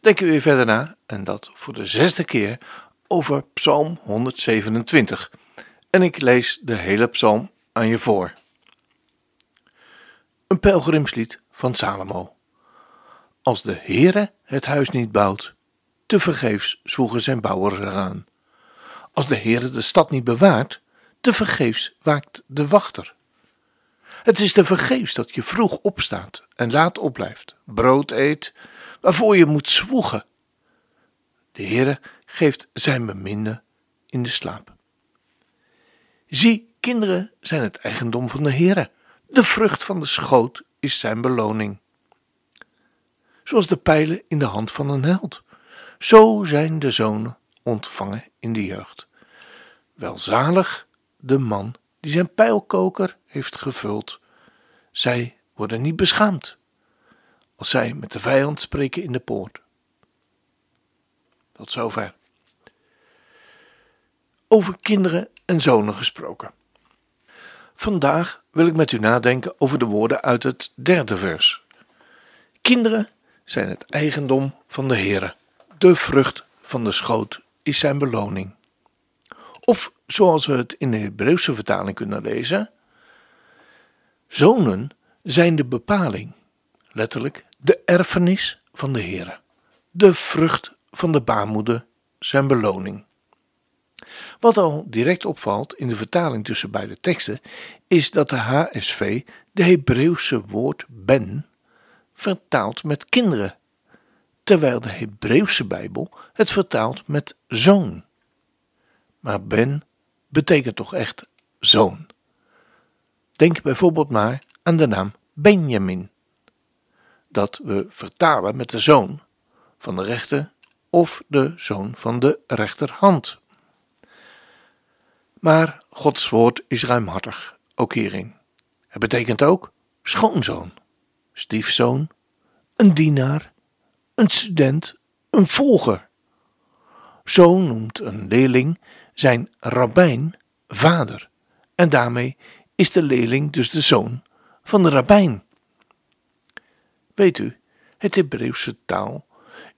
denken we weer verder na, en dat voor de zesde keer, over Psalm 127. En ik lees de hele psalm aan je voor. Een pelgrimslied van Salomo. Als de Heere het huis niet bouwt, te vergeefs zwoegen zijn bouwers eraan. Als de Heere de stad niet bewaart, te vergeefs waakt de wachter. Het is te vergeefs dat je vroeg opstaat en laat opblijft, brood eet, waarvoor je moet zwoegen. De Heere geeft zijn beminde in de slaap. Zie, kinderen zijn het eigendom van de Heere. De vrucht van de schoot is zijn beloning. Zoals de pijlen in de hand van een held, zo zijn de zonen ontvangen in de jeugd. Welzalig de man die zijn pijlkoker heeft gevuld. Zij worden niet beschaamd als zij met de vijand spreken in de poort. Tot zover. Over kinderen en zonen gesproken. Vandaag wil ik met u nadenken over de woorden uit het derde vers. Kinderen zijn het eigendom van de Heere. De vrucht van de schoot is zijn beloning. Of zoals we het in de Hebreeuwse vertaling kunnen lezen: Zonen zijn de bepaling, letterlijk de erfenis van de Heere. De vrucht van de baarmoeder, zijn beloning. Wat al direct opvalt in de vertaling tussen beide teksten, is dat de HSV de Hebreeuwse woord ben vertaalt met kinderen, terwijl de Hebreeuwse Bijbel het vertaalt met zoon. Maar ben betekent toch echt zoon. Denk bijvoorbeeld maar aan de naam Benjamin, dat we vertalen met de zoon van de rechter of de zoon van de rechterhand. Maar Gods woord is ruimhartig, ook hierin. Het betekent ook schoonzoon, stiefzoon, een dienaar, een student, een volger. Zo noemt een leerling zijn rabbijn vader, en daarmee is de leerling dus de zoon van de rabbijn. Weet u, het Hebreeuwse taal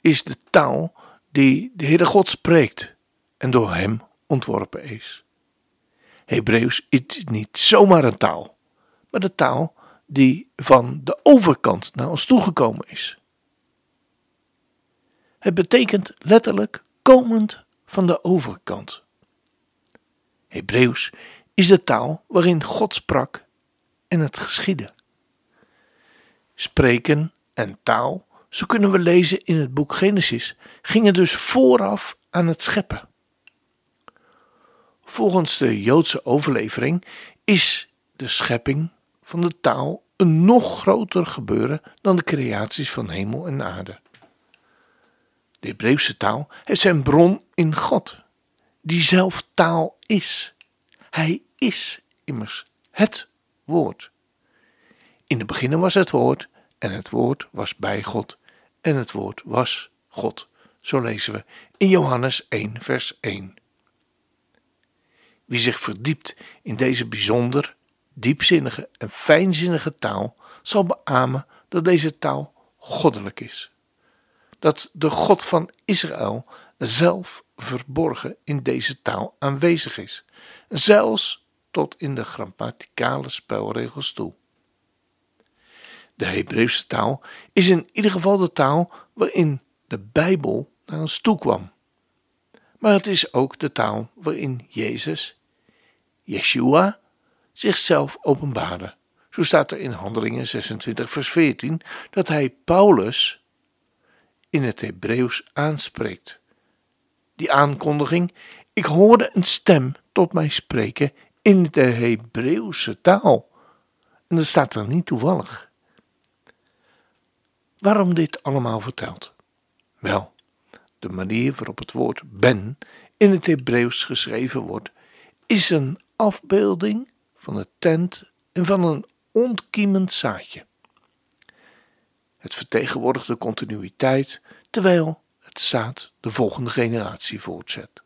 is de taal die de Heere God spreekt en door hem ontworpen is. Hebreeuws is niet zomaar een taal, maar de taal die van de overkant naar ons toegekomen is. Het betekent letterlijk komend van de overkant. Hebreeuws is de taal waarin God sprak en het geschiedde. Spreken en taal zo kunnen we lezen in het boek Genesis, gingen dus vooraf aan het scheppen. Volgens de Joodse overlevering is de schepping van de taal een nog groter gebeuren dan de creaties van hemel en aarde. De Hebreeuwse taal heeft zijn bron in God, die zelf taal is. Hij is immers het woord. In het begin was het woord en het woord was bij God en het woord was God. Zo lezen we in Johannes 1, vers 1. Wie zich verdiept in deze bijzonder, diepzinnige en fijnzinnige taal, zal beamen dat deze taal goddelijk is. Dat de God van Israël zelf verborgen in deze taal aanwezig is, zelfs tot in de grammaticale spelregels toe. De Hebreeuwse taal is in ieder geval de taal waarin de Bijbel naar ons toe kwam. Maar het is ook de taal waarin Jezus, Yeshua, zichzelf openbaarde. Zo staat er in Handelingen 26, vers 14 dat hij Paulus in het Hebreeuws aanspreekt. Die aankondiging: Ik hoorde een stem tot mij spreken in de Hebreeuwse taal. En dat staat er niet toevallig. Waarom dit allemaal verteld? Wel, de manier waarop het woord ben in het Hebreeuws geschreven wordt, is een afbeelding van de tent en van een ontkiemend zaadje. Het vertegenwoordigt de continuïteit, terwijl het zaad de volgende generatie voortzet.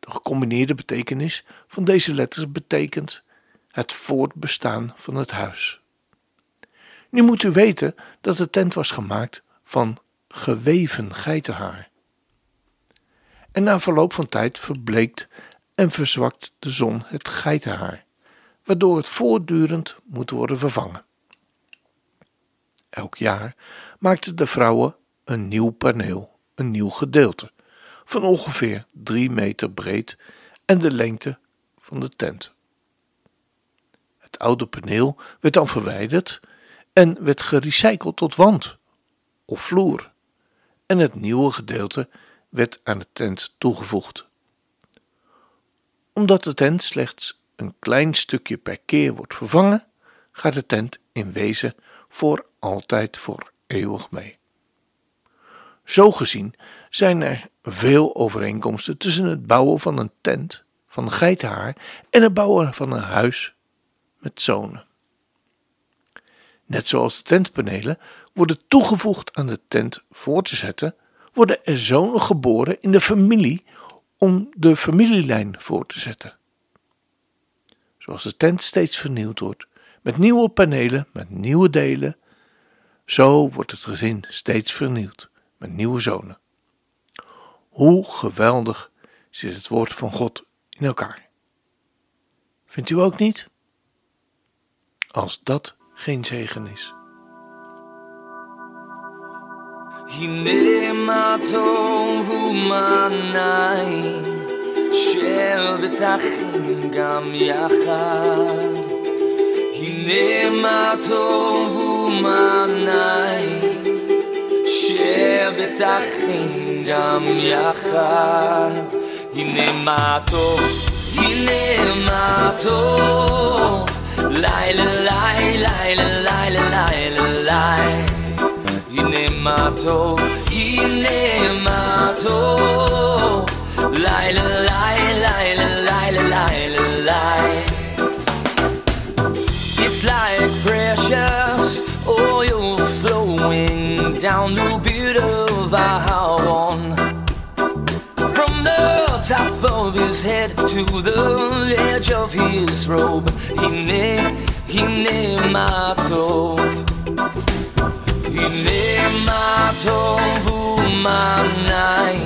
De gecombineerde betekenis van deze letters betekent het voortbestaan van het huis. Nu moet u weten dat de tent was gemaakt van geweven geitenhaar. En na verloop van tijd verbleekt en verzwakt de zon het geitenhaar, waardoor het voortdurend moet worden vervangen. Elk jaar maakten de vrouwen een nieuw paneel, een nieuw gedeelte, van ongeveer drie meter breed en de lengte van de tent. Het oude paneel werd dan verwijderd en werd gerecycled tot wand of vloer, en het nieuwe gedeelte werd aan de tent toegevoegd. Omdat de tent slechts een klein stukje per keer wordt vervangen, gaat de tent in wezen voor altijd voor eeuwig mee. Zo gezien zijn er veel overeenkomsten tussen het bouwen van een tent van geitenhaar en het bouwen van een huis met zonen. Net zoals de tentpanelen worden toegevoegd aan de tent voor te zetten, worden er zonen geboren in de familie om de familielijn voor te zetten. Zoals de tent steeds vernieuwd wordt, met nieuwe panelen, met nieuwe delen, zo wordt het gezin steeds vernieuwd met nieuwe zonen. Hoe geweldig zit het woord van God in elkaar. Vindt u ook niet? Als dat geen zegen is. הנה מה טוב ומה נעים, שבטחים גם יחד. הנה מה טוב. הנה מה טוב, Lie, lie, lie, lie, lie, lie, lie. Inemato, inemato. Lie, lie, lie, lie. to the edge of his robe Hine, hine matov הנה מה טוב ומה נעים,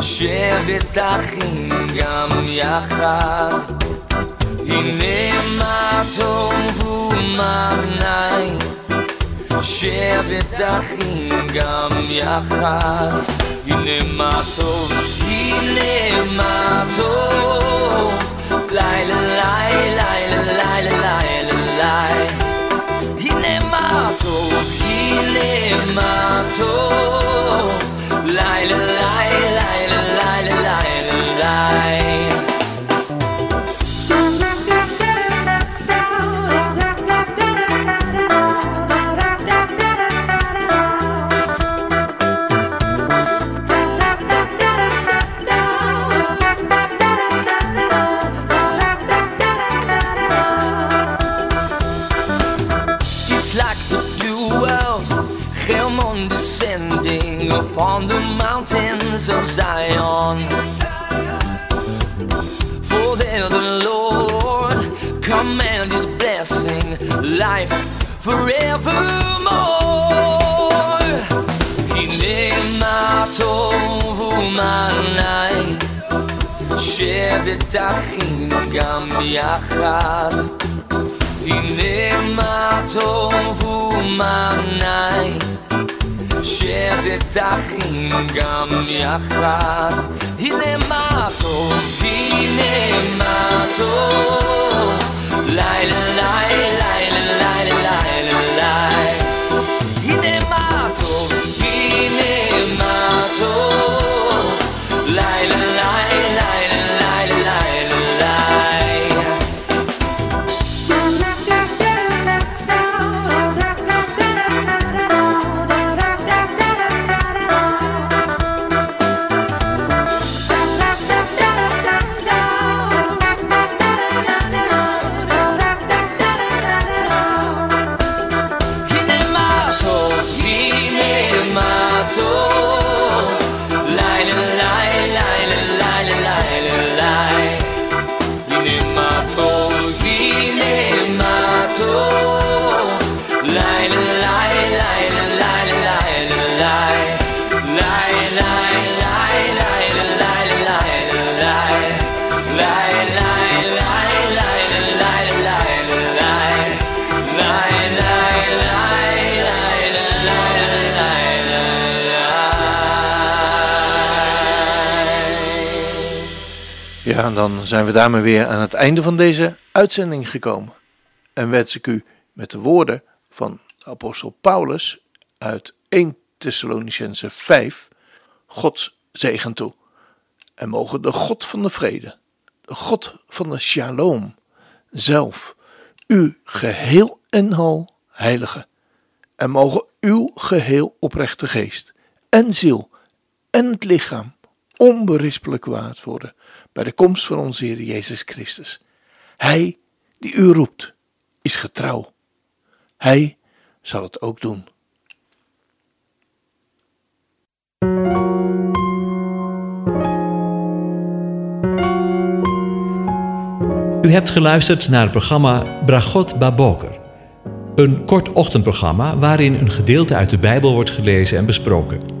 שבת אחים גם יחד. הנה מה טוב ומה נעים, שבת אחים גם יחד. Kinemato, Kinemato. Leile, leile, leile, leile, leile, leile. Kinemato, Kinemato. Leile, leile. upon the mountains of Zion. For there the Lord commanded blessing, life forevermore. Hine ma tov umanai, shevet achim gam yachad. הנה מה טוב ומה נעים, שבת אחים גם יחד. הנה מה טוב, הנה מה טוב, לילה לילה לילה לילה לילה הנה מה טוב, הנה Ja, en dan zijn we daarmee weer aan het einde van deze uitzending gekomen. En wens ik u met de woorden van apostel Paulus uit 1 Thessalonicense 5 Gods zegen toe. En mogen de God van de vrede, de God van de shalom, zelf u geheel en al heilige. En mogen uw geheel oprechte geest en ziel en het lichaam onberispelijk waard worden bij de komst van onze Heer Jezus Christus. Hij die u roept, is getrouw. Hij zal het ook doen. U hebt geluisterd naar het programma Bragot Baboker. Een kort ochtendprogramma waarin een gedeelte uit de Bijbel wordt gelezen en besproken.